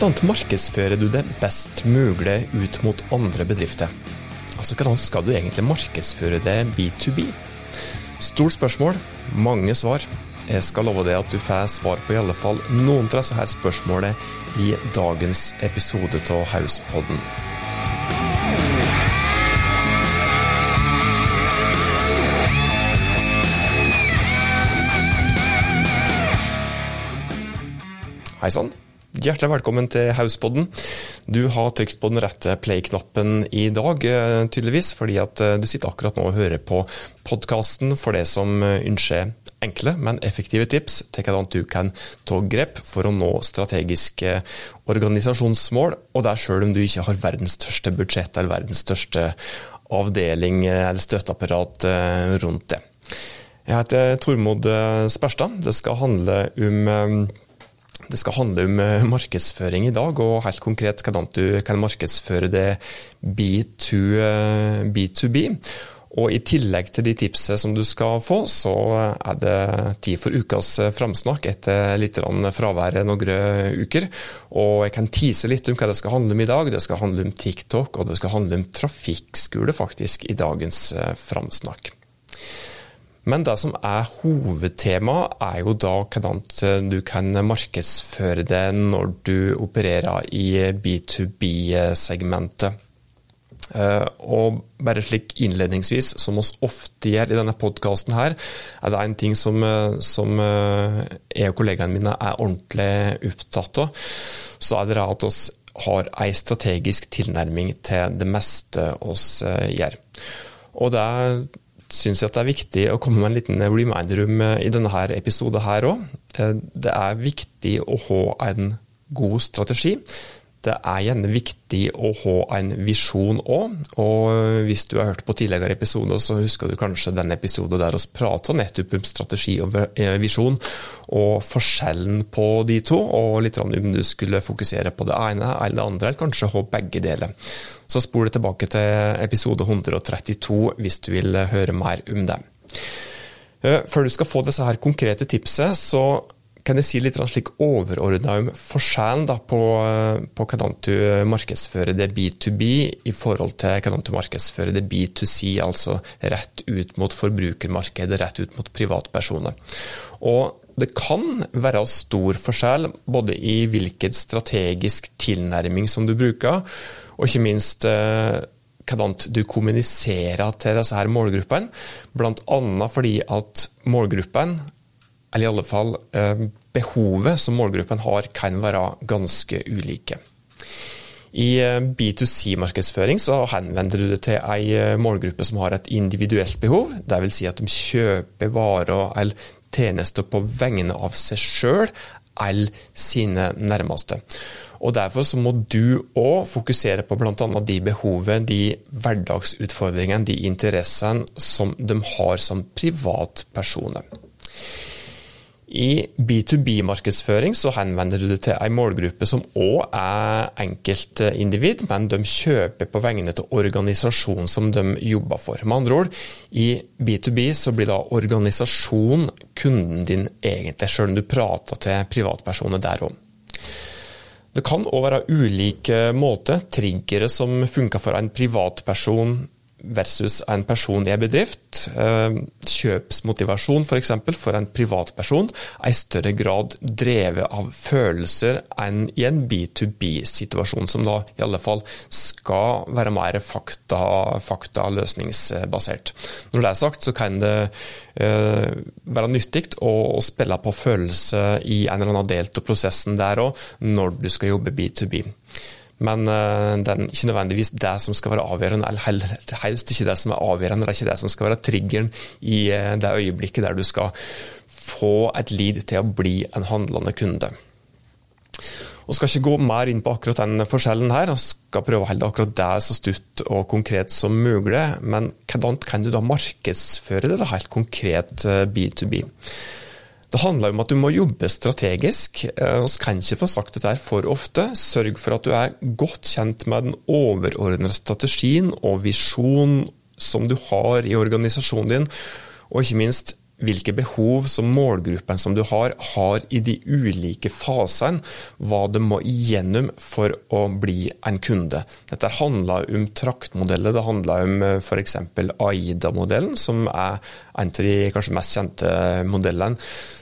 Hvordan markedsfører du det best mulig ut mot andre bedrifter? Altså, Hvordan skal du egentlig markedsføre det B2B? Stort spørsmål, mange svar. Jeg skal love deg at du får svar på i alle fall noen av disse spørsmålene i dagens episode av Hauspodden. Hei sann. Hjertelig velkommen til Hauspodden. Du har trykt på den rette play-knappen i dag, eh, tydeligvis, fordi at eh, du sitter akkurat nå og hører på podkasten for det som eh, ønsker enkle, men effektive tips til hvordan du kan ta grep for å nå strategiske organisasjonsmål, og det sjøl om du ikke har verdens største budsjett eller verdens største avdeling eller støtteapparat rundt det. Jeg heter Tormod Sperstad. Det skal handle om det skal handle om eh, markedsføring i dag, og helt konkret hvordan du kan markedsføre det B2B. Eh, og I tillegg til de tipsene som du skal få, så er det tid for ukas framsnakk etter litt fravær noen uker. Og jeg kan tease litt om hva det skal handle om i dag. Det skal handle om TikTok, og det skal handle om trafikkskole faktisk i dagens eh, framsnakk. Men det som er hovedtemaet, er jo da hvordan du kan markedsføre det når du opererer i B2B-segmentet. Eh, og bare slik innledningsvis, som oss ofte gjør i denne podkasten her, er det en ting som, eh, som eh, jeg og kollegaene mine er ordentlig opptatt av. Så er det at oss har en strategisk tilnærming til det meste oss gjør. Og det er syns jeg at det er viktig å komme med en liten reminder om eh, i denne episoden her òg. Eh, det er viktig å ha en god strategi. Det er gjerne viktig å ha en visjon òg. Og hvis du har hørt på tidligere episoder, så husker du kanskje den episoden der vi prata nettopp om strategi og eh, visjon, og forskjellen på de to, og litt om du skulle fokusere på det ene eller det andre, eller kanskje ha begge deler. Så spol tilbake til episode 132 hvis du vil høre mer om det. Eh, før du skal få disse her konkrete tipset, så kan jeg si litt slik overordna om forskjellen da, på, på, hvordan du markedsfører det B2B i forhold til hvordan du markedsfører det B2C, altså rett ut mot forbrukermarkedet, rett ut mot privatpersoner. Og det kan være stor forskjell både i hvilken strategisk tilnærming som du bruker, og ikke minst eh, hvordan du kommuniserer til disse her målgruppene, bl.a. fordi at målgruppen eller i alle fall eh, behovet som målgruppen har, kan være ganske ulike. I eh, B2C-markedsføring så henvender du deg til ei eh, målgruppe som har et individuelt behov, dvs. Si at de kjøper varer eller tjenester på vegne av seg sjøl eller sine nærmeste. Og Derfor så må du òg fokusere på bl.a. de behovet, de hverdagsutfordringene, de interessene som de har som privatpersoner. I B2B-markedsføring så henvender du deg til en målgruppe som òg er enkeltindivid, men de kjøper på vegne av organisasjonen som de jobber for. Med andre ord, i B2B så blir da organisasjon kunden din egentlig, sjøl om du prater til privatpersoner der òg. Det kan òg være ulike måter, triggere som funker for en privatperson versus en person i en bedrift. Eh, kjøpsmotivasjon f.eks. For, eksempel, for en privatperson er i større grad drevet av følelser enn i en B2B-situasjon, som da i alle fall skal være mer fakta, fakta løsningsbasert. Når det er sagt, så kan det uh, være nyttig å, spille på følelser i en eller annen del av prosessen der òg, når du skal jobbe B2B. Men uh, det er ikke nødvendigvis det som skal være avgjørende, eller heller, helst ikke det som er avgjørende. Det er ikke det som skal være triggeren i uh, det øyeblikket der du skal få et lead til å bli en handlende kunde. Og skal ikke gå mer inn på akkurat den forskjellen her, og skal prøve å holde akkurat det så stutt og konkret som mulig. Men hvordan kan du da markedsføre det helt konkret B2B? Det handler om at du må jobbe strategisk. Vi eh, kan ikke få sagt dette for ofte. Sørg for at du er godt kjent med den overordnede strategien og visjonen som du har i organisasjonen din, og ikke minst hvilke behov som målgruppen som du har, har i de ulike fasene. Hva de må igjennom for å bli en kunde. Dette handler om traktmodeller, det handler om eh, f.eks. AIDA-modellen, som er en av de kanskje mest kjente modellene,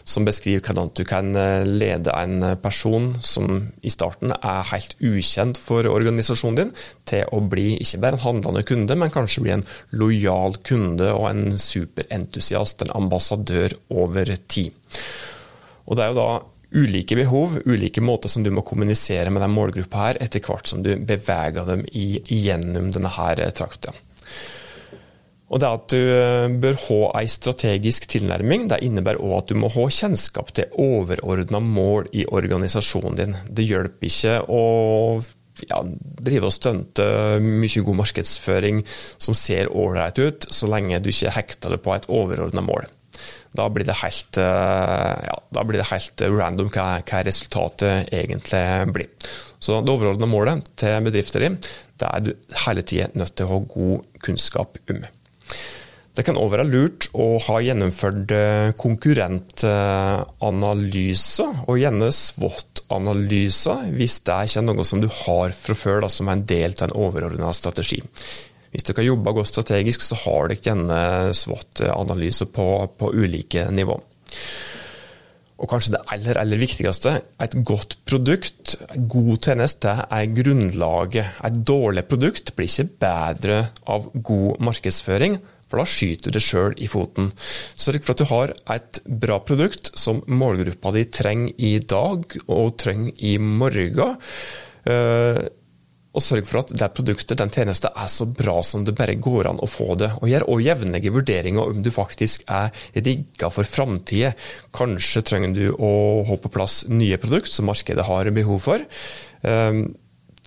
som beskriver hvordan du kan eh, lede en person som i starten er helt ukjent for organisasjonen din, til å bli ikke bare en handlende kunde, men kanskje bli en lojal kunde og en superentusiast, en ambassadør over tid. Og Det er jo da ulike behov, ulike måter som du må kommunisere med den målgruppa her, etter hvert som du beveger dem gjennom denne her trakta. Og det at du eh, bør ha ei strategisk tilnærming, det innebærer òg at du må ha kjennskap til overordna mål i organisasjonen din. Det hjelper ikke å ja, drive og stunte mye god markedsføring som ser ålreit ut, så lenge du ikke hekter det på et overordna mål. Da blir det helt, eh, ja, blir det helt random hva, hva, resultatet egentlig blir. Så det overordna målet til bedrifter din, det er du hele tida nødt til å ha god kunnskap om. Det kan òg være lurt å ha gjennomført konkurrentanalyser, konkurrentanalyse, og gjerne SWOT-analyse, hvis det ikke er noe som du har fra før da, som er en del av en overordna strategi. Hvis du kan jobbe godt strategisk, så har ikke gjerne SWOT-analyse på, på ulike nivå. Og kanskje det aller, aller viktigste, et godt produkt, en god tjeneste, er grunnlaget. Et dårlig produkt blir ikke bedre av god markedsføring, for da skyter det sjøl i foten. Sørg for at du har et bra produkt som målgruppa di trenger i dag og trenger i morgen. Og sørg for at det produktet, den tjenesten, er så bra som det bare går an å få det. Og gjør òg jevnlige vurderinger om du faktisk er rigga for framtida. Kanskje trenger du å ha på plass nye produkter som markedet har behov for. Um,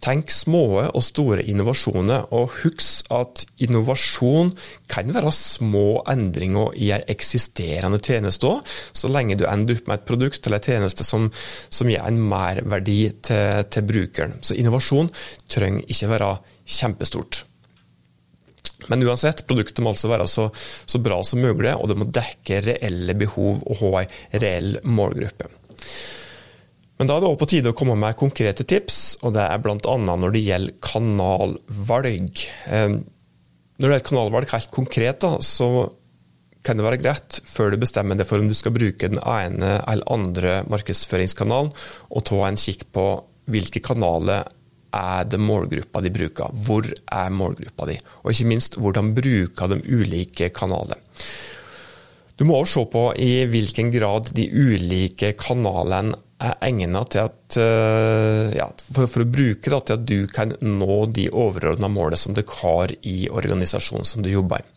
Tenk små og store innovasjoner, og husk at innovasjon kan være små endringer i en eksisterende tjeneste òg, så lenge du ender opp med et produkt eller en tjeneste som, som gir en merverdi til, til brukeren. Så innovasjon trenger ikke være kjempestort. Men uansett, produktet må altså være så, så bra som mulig, og det må dekke reelle behov og ha en reell målgruppe. Men da er det også på tide å komme med konkrete tips, og det er bl.a. når det gjelder kanalvalg. Ehm, når det gjelder kanalvalg helt konkret, da, så kan det være greit, før du bestemmer deg for om du skal bruke den ene eller andre markedsføringskanalen, å ta en kikk på hvilke kanaler er det målgruppa de bruker. Hvor er målgruppa di? Og ikke minst, hvordan bruker de ulike kanaler. Du må også se på i hvilken grad de ulike kanalene er egna til at, eh, ja, for, for, å bruke da, til at du kan nå de overordna målene som du har i organisasjonen som du jobber i.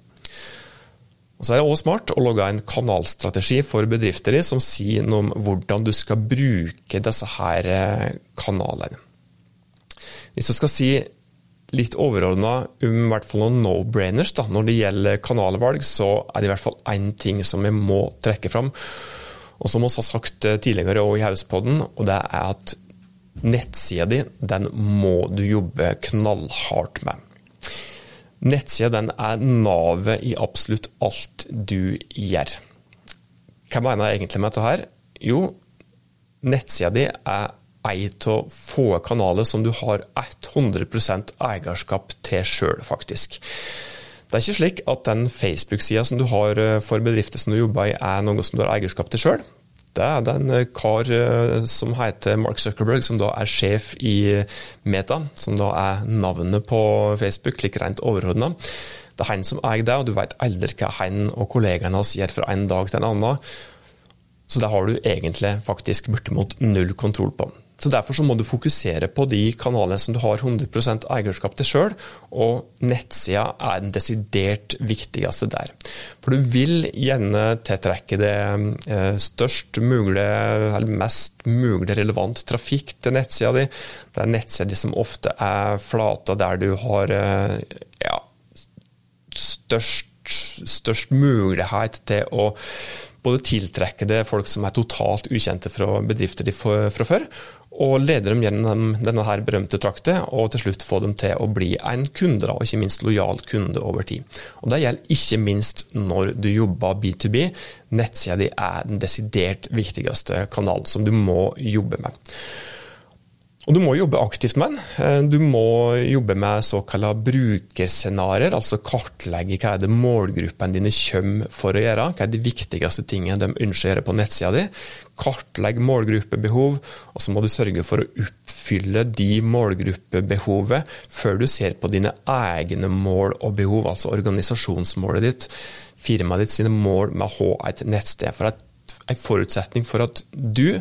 Og så er det også smart å logge en kanalstrategi for bedrifter som sier noe om hvordan du skal bruke disse her eh, kanalene. Hvis du skal si litt overordna om i hvert fall noen no-brainers når det gjelder kanalvalg, så er det i hvert fall én ting som vi må trekke fram. Og som vi har sagt eh, tidligere også i Hauspodden, og det er at nettsida di den må du jobbe knallhardt med. Nettsida den er navet i absolutt alt du gjør. Hva mener jeg egentlig med dette her? Jo, nettsida di er ei av få kanaler som du har 100% eierskap til sjøl, faktisk. Det er ikke slik at den Facebook-sida som du har eh, for bedrifter som du jobber i, er noe som du har eierskap til sjøl. Det er den eh, kar eh, som heter Mark Zuckerberg, som da er sjef i Meta, som da er navnet på Facebook, like rent overordna. Det er han som eier det, og du vet aldri hva han og kollegaene hans gjør fra en dag til en annen. Så det har du egentlig faktisk bortimot null kontroll på. Så Derfor så må du fokusere på de kanalene som du har 100% eierskap til sjøl, og nettsida er den desidert viktigste der. For du vil gjerne tiltrekke det eh, størst mulig, eller mest mulig relevant trafikk til nettsida di. Det er nettsida di som ofte er flata der du har eh, ja, størst, størst mulighet til å både tiltrekke det folk som er totalt ukjente fra bedrifter de fra før, og lede dem gjennom denne her berømte traktet, og til slutt få dem til å bli en kunde, og ikke minst lojal kunde over tid. Og Det gjelder ikke minst når du jobber B2B. Nettsida di er den desidert viktigste kanalen som du må jobbe med. Og Du må jobbe aktivt med den. Eh, du må jobbe med såkalte brukerscenarioer, altså kartlegge hva er det målgruppene dine kommer for å gjøre. Hva er de viktigste tingene de ønsker å gjøre på nettsida di. Kartlegg målgruppebehov, og så må du sørge for å oppfylle de målgruppebehovet før du ser på dine egne mål og behov, altså organisasjonsmålet ditt, firmaet ditt sine mål med å ha et nettsted. For En forutsetning for at du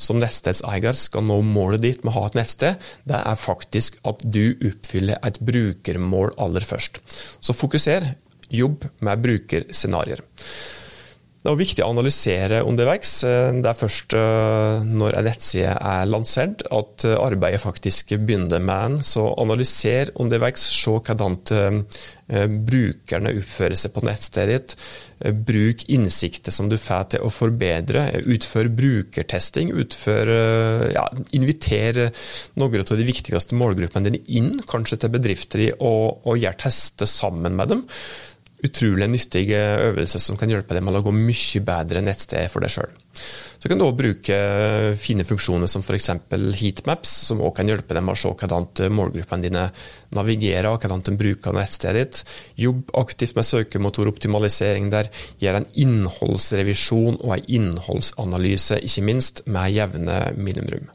som nettstedseier skal nå målet ditt med å ha et nettsted, det er faktisk at du oppfyller et brukermål aller først. Så fokuser. Jobb med brukerscenarioer. Det er viktig å analysere underveis. Det er først eh, når en nettside er lansert at eh, arbeidet faktisk begynner med en. Så analyser underveis, se hvordan eh, brukerne oppfører seg på nettstedet ditt. Bruk innsikter som du får til å forbedre. Utfør brukertesting. Utfør, ja, inviter noen av de viktigste målgruppene dine inn, kanskje til bedrifter, og, og gjør tester sammen med dem utrolig nyttige øvelser som kan hjelpe deg med å lage mye bedre nettsted for deg sjøl. Så kan du òg bruke fine funksjoner som f.eks. heatmaps, som òg kan hjelpe deg med å se hvordan målgruppene dine navigerer, hvordan de bruker nettstedet ditt. Jobb aktivt med søkemotoroptimalisering der. Gjør en innholdsrevisjon og en innholdsanalyse, ikke minst, med jevne mellomrom.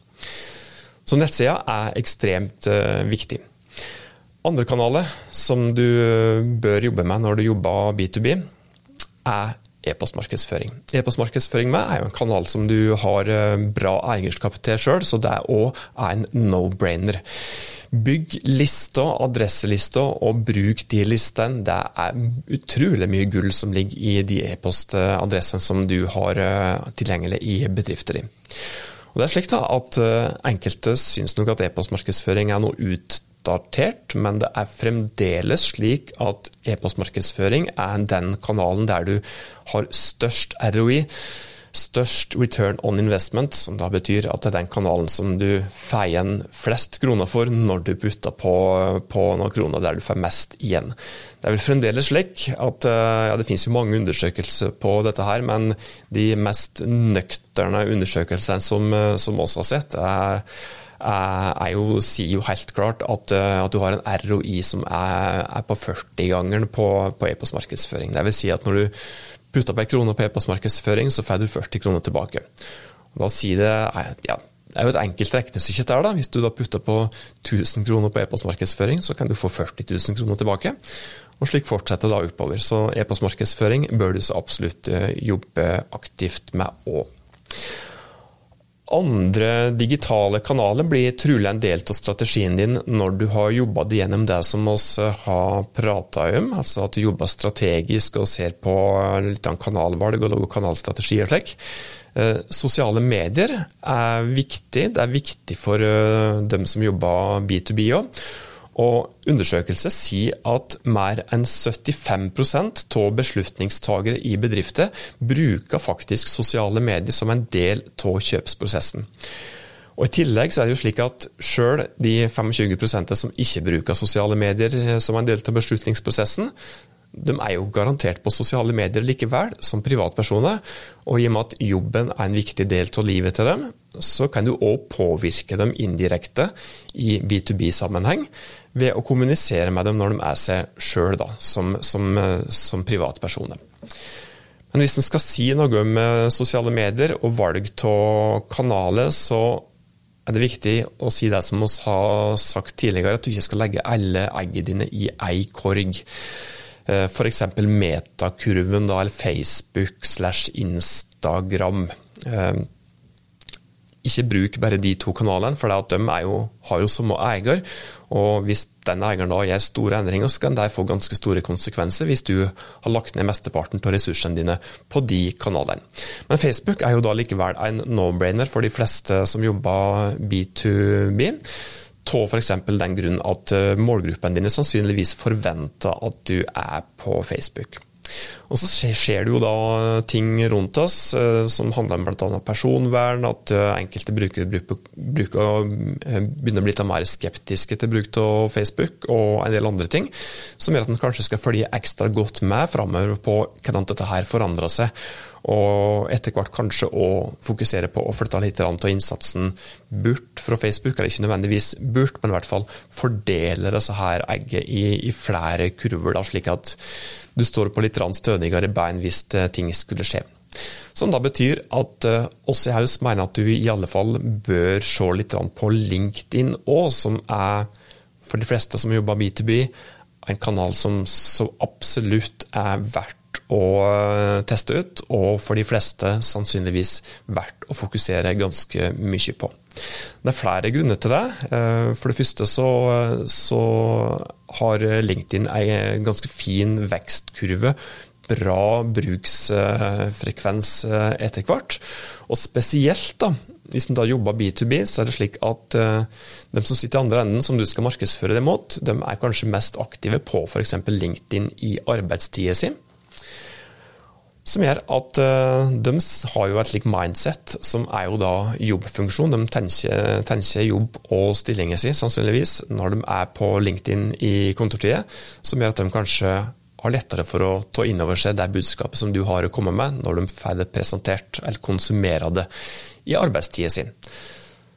Så nettsida er ekstremt uh, viktig. Andre kanaler som du bør jobbe med når du jobber B2B, er e-postmarkedsføring. E-postmarkedsføring med er jo en kanal som du har eh, bra eierskap til sjøl, så det er òg en no-brainer. Bygg lister, adresselister, og bruk de listene. Det er utrolig mye gull som ligger i de e-postadressene som du har eh, tilgjengelig i bedrifter din. Og det er slik da at eh, Enkelte syns nok at e-postmarkedsføring er noe ut oppdatert, men det er fremdeles slik at e-postmarkedsføring er den kanalen der du har størst ROI. Størst return on investment, som da betyr at det er den kanalen som du får igjen flest kroner for når du putter på, på noen kroner der du får mest igjen. Det er vel fremdeles slik at eh, ja, det finnes jo mange undersøkelser på dette her, men de mest nøkterne undersøkelsene som, eh, som oss har sett, er er jo, sier jo helt klart at, eh, at, du har en ROI som er, er på 40-gangeren på, på e-postmarkedsføring. Det vil si at når du putter på en krone på e-postmarkedsføring, så får du 40 kroner tilbake. Da sier det ja, det er jo et enkelt regnestykke der. da. Hvis du da putter på 1000 kroner på e-postmarkedsføring, så kan du få 40 000 kroner tilbake. Og slik fortsetter da oppover. Så e-postmarkedsføring bør du så absolutt eh, jobbe aktivt med òg. Andre digitale kanaler blir trolig en del av strategien din når du har jobba gjennom det som vi har prata om, altså at du jobber strategisk og ser på litt av kanalvalg og kanalstrategi og slik. Eh, sosiale medier er viktig. Det er viktig for eh, dem som jobber B2B òg. Og Undersøkelser sier at mer enn 75% av beslutningstagere i bedrifter bruker faktisk sosiale medier som en del av kjøpsprosessen. Og I tillegg så er det jo slik at selv de 25% som ikke bruker sosiale medier som en del av beslutningsprosessen, de er jo garantert på sosiale medier likevel, som privatpersoner. Og i og med at jobben er en viktig del av livet til dem, så kan du òg påvirke dem indirekte i B2B-sammenheng ved å kommunisere med dem når de er seg sjøl som, som, som privatpersoner. Men hvis en skal si noe om eh, sosiale medier og valg av kanaler, så er det viktig å si det som vi har sagt tidligere, at du ikke skal legge alle eggene dine i ei korg. Eh, F.eks. metakurven, da, eller Facebook slash Instagram. Eh, ikke bruk bare de to kanalene, for de jo, har jo samme eier. Og hvis den eieren da gjør store endringer, så kan det få ganske store konsekvenser hvis du har lagt ned mesteparten av ressursene dine på de kanalene. Men Facebook er jo da likevel en no-brainer for de fleste som jobber B2B. Av f.eks. den grunn at eh, målgruppen dine sannsynligvis forventer at du er på Facebook. Og så skjer det jo da ting rundt oss eh, som handler om bl.a. personvern, at eh, enkelte brukere bruker, eh, begynner å bli litt mer skeptiske til bruk av Facebook, og en del andre ting, som gjør at en kanskje skal følge ekstra godt med framover på hvordan dette her forandrer seg. Og etter hvert kanskje å fokusere på å flytte litt av innsatsen bort fra Facebook, eller ikke nødvendigvis bort, men i hvert fall fordele disse her egget i, i flere kurver, da, slik at du står på litt stødigere bein hvis eh, ting skulle skje. Som da betyr at oss i Haus mener at du i alle fall bør se litt på LinkedIn òg, som er for de fleste som jobber B2B, en kanal som så absolutt er verdt å eh, teste ut, og for de fleste sannsynligvis verdt å fokusere ganske mye på. Det er flere grunner til det. Eh, for det første så, så har LinkedIn en ganske fin vekstkurve bra bruksfrekvens eh, etter hvert. Og spesielt da, hvis en da jobber B2B, så er det slik at de som sitter i andre enden, som du skal markedsføre det mot, de er kanskje mest aktive på f.eks. LinkedIn i arbeidstida si. Som gjør at uh, de har jo et slikt mindset, som er jo da jobbfunksjon. De tenker, tenker jobb og stillingen sin, sannsynligvis, når de er på LinkedIn i kontortida, som gjør at de kanskje har lettere for å ta inn over seg det budskapet som du har å komme med, når de får det presentert eller konsumerer det i arbeidstida sin.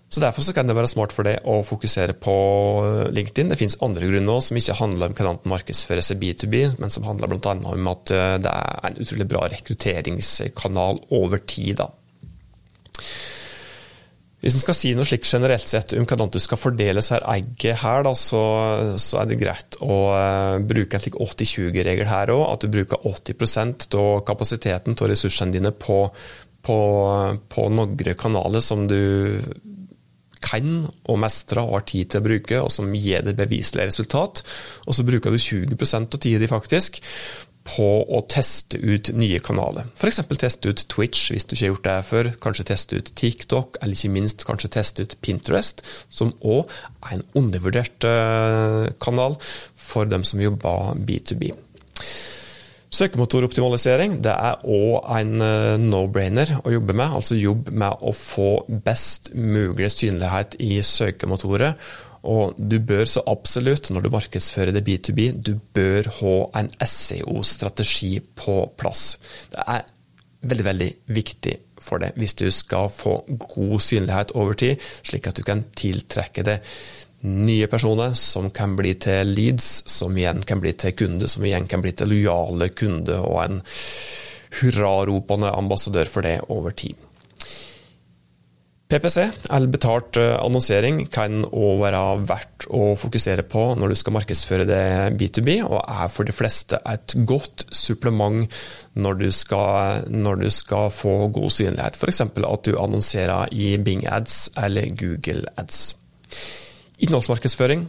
Så Derfor så kan det være smart for deg å fokusere på LinkedIn. Det finnes andre grunner også, som ikke handler om hvordan man markedsfører seg B2B, men som handler bl.a. om at eh, det er en utrolig bra rekrutteringskanal over tid. da. Hvis en skal si noe slikt generelt sett om hvordan du skal fordele seg egget her, da, så, så, er det greit å uh, bruke en slik 80-20-regel her òg. At du bruker 80 av kapasiteten av ressursene dine på, på, på noen kanaler som du kan og mestrer og har tid til å bruke, og som gir det beviselige resultat. Og så bruker du 20 av tida di faktisk på å teste ut nye kanaler. F.eks. teste ut Twitch hvis du ikke har gjort det før. Kanskje teste ut TikTok, eller ikke minst kanskje teste ut Pinterest, som òg er en undervurdert eh, kanal for dem som jobber B2B. Søkemotoroptimalisering det er òg en eh, no-brainer å jobbe med. Altså jobb med å få best mulig synlighet i søkemotorer. Og du bør så absolutt, når du markedsfører det B2B, du bør ha en SEO-strategi på plass. Det er veldig, veldig viktig for deg hvis du skal få god synlighet over tid, slik at du kan tiltrekke deg nye personer som kan bli til leads, som igjen kan bli til kunder, som igjen kan bli til lojale kunder, og en hurraropende ambassadør for det over tid. PPC, eller betalt eh, annonsering, kan òg være verdt å fokusere på når du skal markedsføre det B2B, og er for de fleste et godt supplement når du skal, når du skal få god synlighet. F.eks. at du annonserer i Bing Ads eller Google Ads. Innholdsmarkedsføring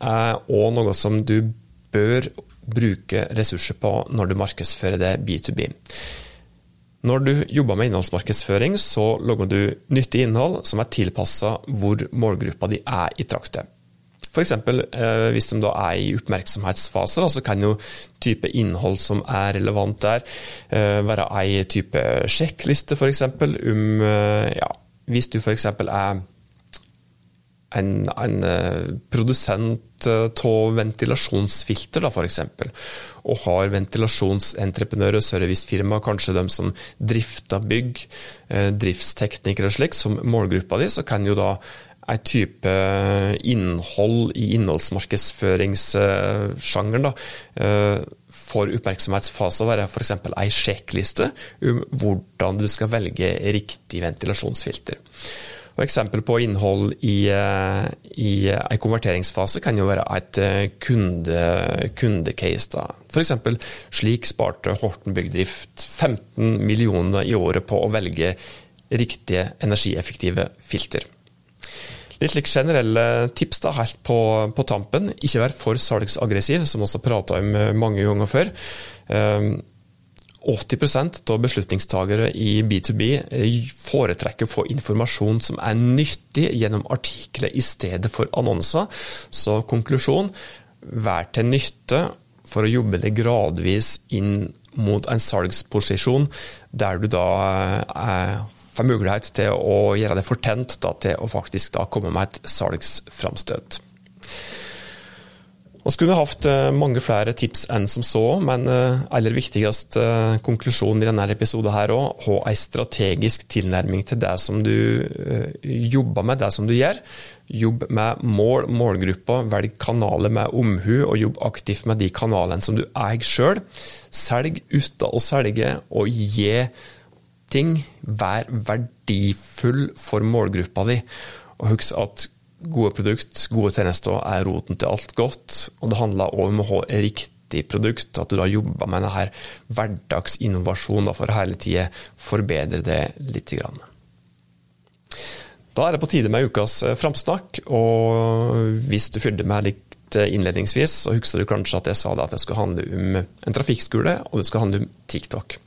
er òg noe som du bør bruke ressurser på når du markedsfører det B2B. Når du jobber med innholdsmarkedsføring, så lager du nyttig innhold som er tilpassa hvor målgruppa di er i traktet. F.eks. Eh, hvis de da er i oppmerksomhetsfase, så kan jo type innhold som er relevant der, eh, være ei type sjekkliste, f.eks. Um, eh, ja, hvis du f.eks. er en, en eh, produsent eh, av ventilasjonsfilter, da, f.eks., og har ventilasjonsentreprenører servicefirma, kanskje de som drifter bygg, eh, driftsteknikere og slik, som målgruppa di, så kan jo da en type innhold i innholdsmarkedsføringssjangeren for oppmerksomhetsfase være f.eks. ei sjekkliste om hvordan du skal velge riktig ventilasjonsfilter. Og eksempel på innhold i, eh, i en konverteringsfase kan jo være et eh, kunde, kundecase. da. F.eks. slik sparte Horten Byggdrift 15 millioner i året på å velge riktige energieffektive filter. Litt like generelle tips da, helt på, på tampen. Ikke vær for salgsaggressiv, som vi også prata om mange ganger før. 80% av beslutningstagere i B2B eh, foretrekker å få informasjon som er nyttig gjennom artikler i stedet for annonser. Så konklusjon vær til nytte for å jobbe det gradvis inn mot en salgsposisjon der du da eh, får mulighet til å gjøre det fortent da, til å faktisk da komme med et salgsframstøt. Vi skulle hatt eh, mange flere tips enn som så, men eh, aller viktigste eh, konklusjonen i denne episoden her òg, ha en strategisk tilnærming til det som du jobber med, det som du gjør. Jobb med mål, målgrupper, velg kanaler med omhu, og jobb aktivt med de kanalene som du eier sjøl. Selg uten å selge, og gi ting. Vær verdifull for målgruppa di. Og husk at gode produkt, gode tjenester er roten til alt godt. Og det handler òg om å ha riktig produkt, at du da jobber med denne hverdagsinnovasjonen for hele tida forbedre det litt. Da er det på tide med ukas eh, framsnakk, og hvis du fulgte med litt eh, innledningsvis, så husker du kanskje at jeg sa at det skulle handle om en trafikkskole, og det skulle handle om TikTok.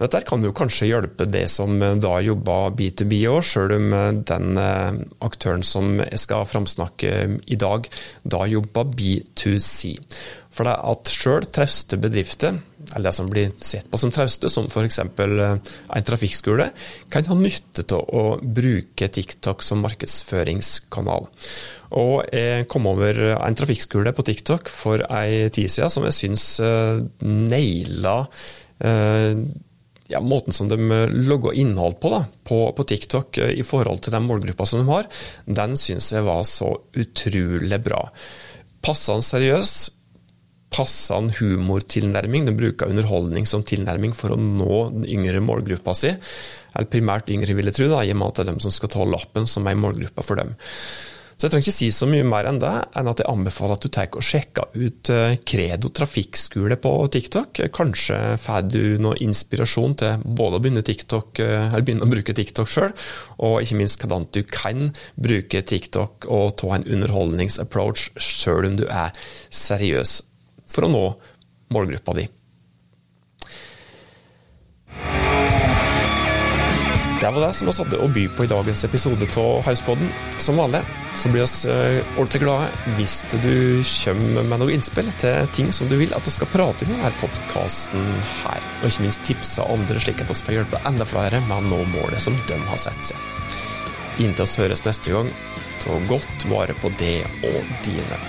Dette kan jo kanskje hjelpe det som eh, da jobber B2B òg, sjøl om eh, den eh, aktøren som jeg skal framsnakke i dag, da jobber B2C. For det at sjøl trauste bedrifter, eller det som blir sett på som trauste, som f.eks. en trafikkskole, kan ha nytte av å bruke TikTok som markedsføringskanal. Og jeg kom over en trafikkskole på TikTok for ei tid siden som jeg syns naila ja, måten som de eh, logger innhold på, da, på, på TikTok eh, i forhold til den målgruppa som de har, den syns jeg var så utrolig bra. Passende seriøs, passende humortilnærming. De bruker underholdning som tilnærming for å nå den yngre målgruppa si. Eller primært yngre, vil jeg tro, da, i og med at det er dem som skal ta lappen som er målgruppa for dem. Så jeg trenger ikke si så mye mer enn det, enn at jeg anbefaler at du tar og sjekker ut Credo eh, trafikkskole på TikTok. Kanskje får du noe inspirasjon til både å begynne, TikTok, eh, begynne å bruke TikTok sjøl, og ikke minst hvordan du kan bruke TikTok og ta en underholdningsapproach sjøl om du er seriøs, for å nå målgruppa di. Det var det som vi hadde å by på i dagens episode av Hauspodden. Som vanlig så blir vi eh, ordentlig glade hvis du kommer med noen innspill til ting som du vil at vi skal prate om i denne podkasten her. Og ikke minst tipse andre, slik at vi får hjelpe enda flere med å nå målet som de har satt seg. Inntil oss høres neste gang, ta godt vare på det og dine.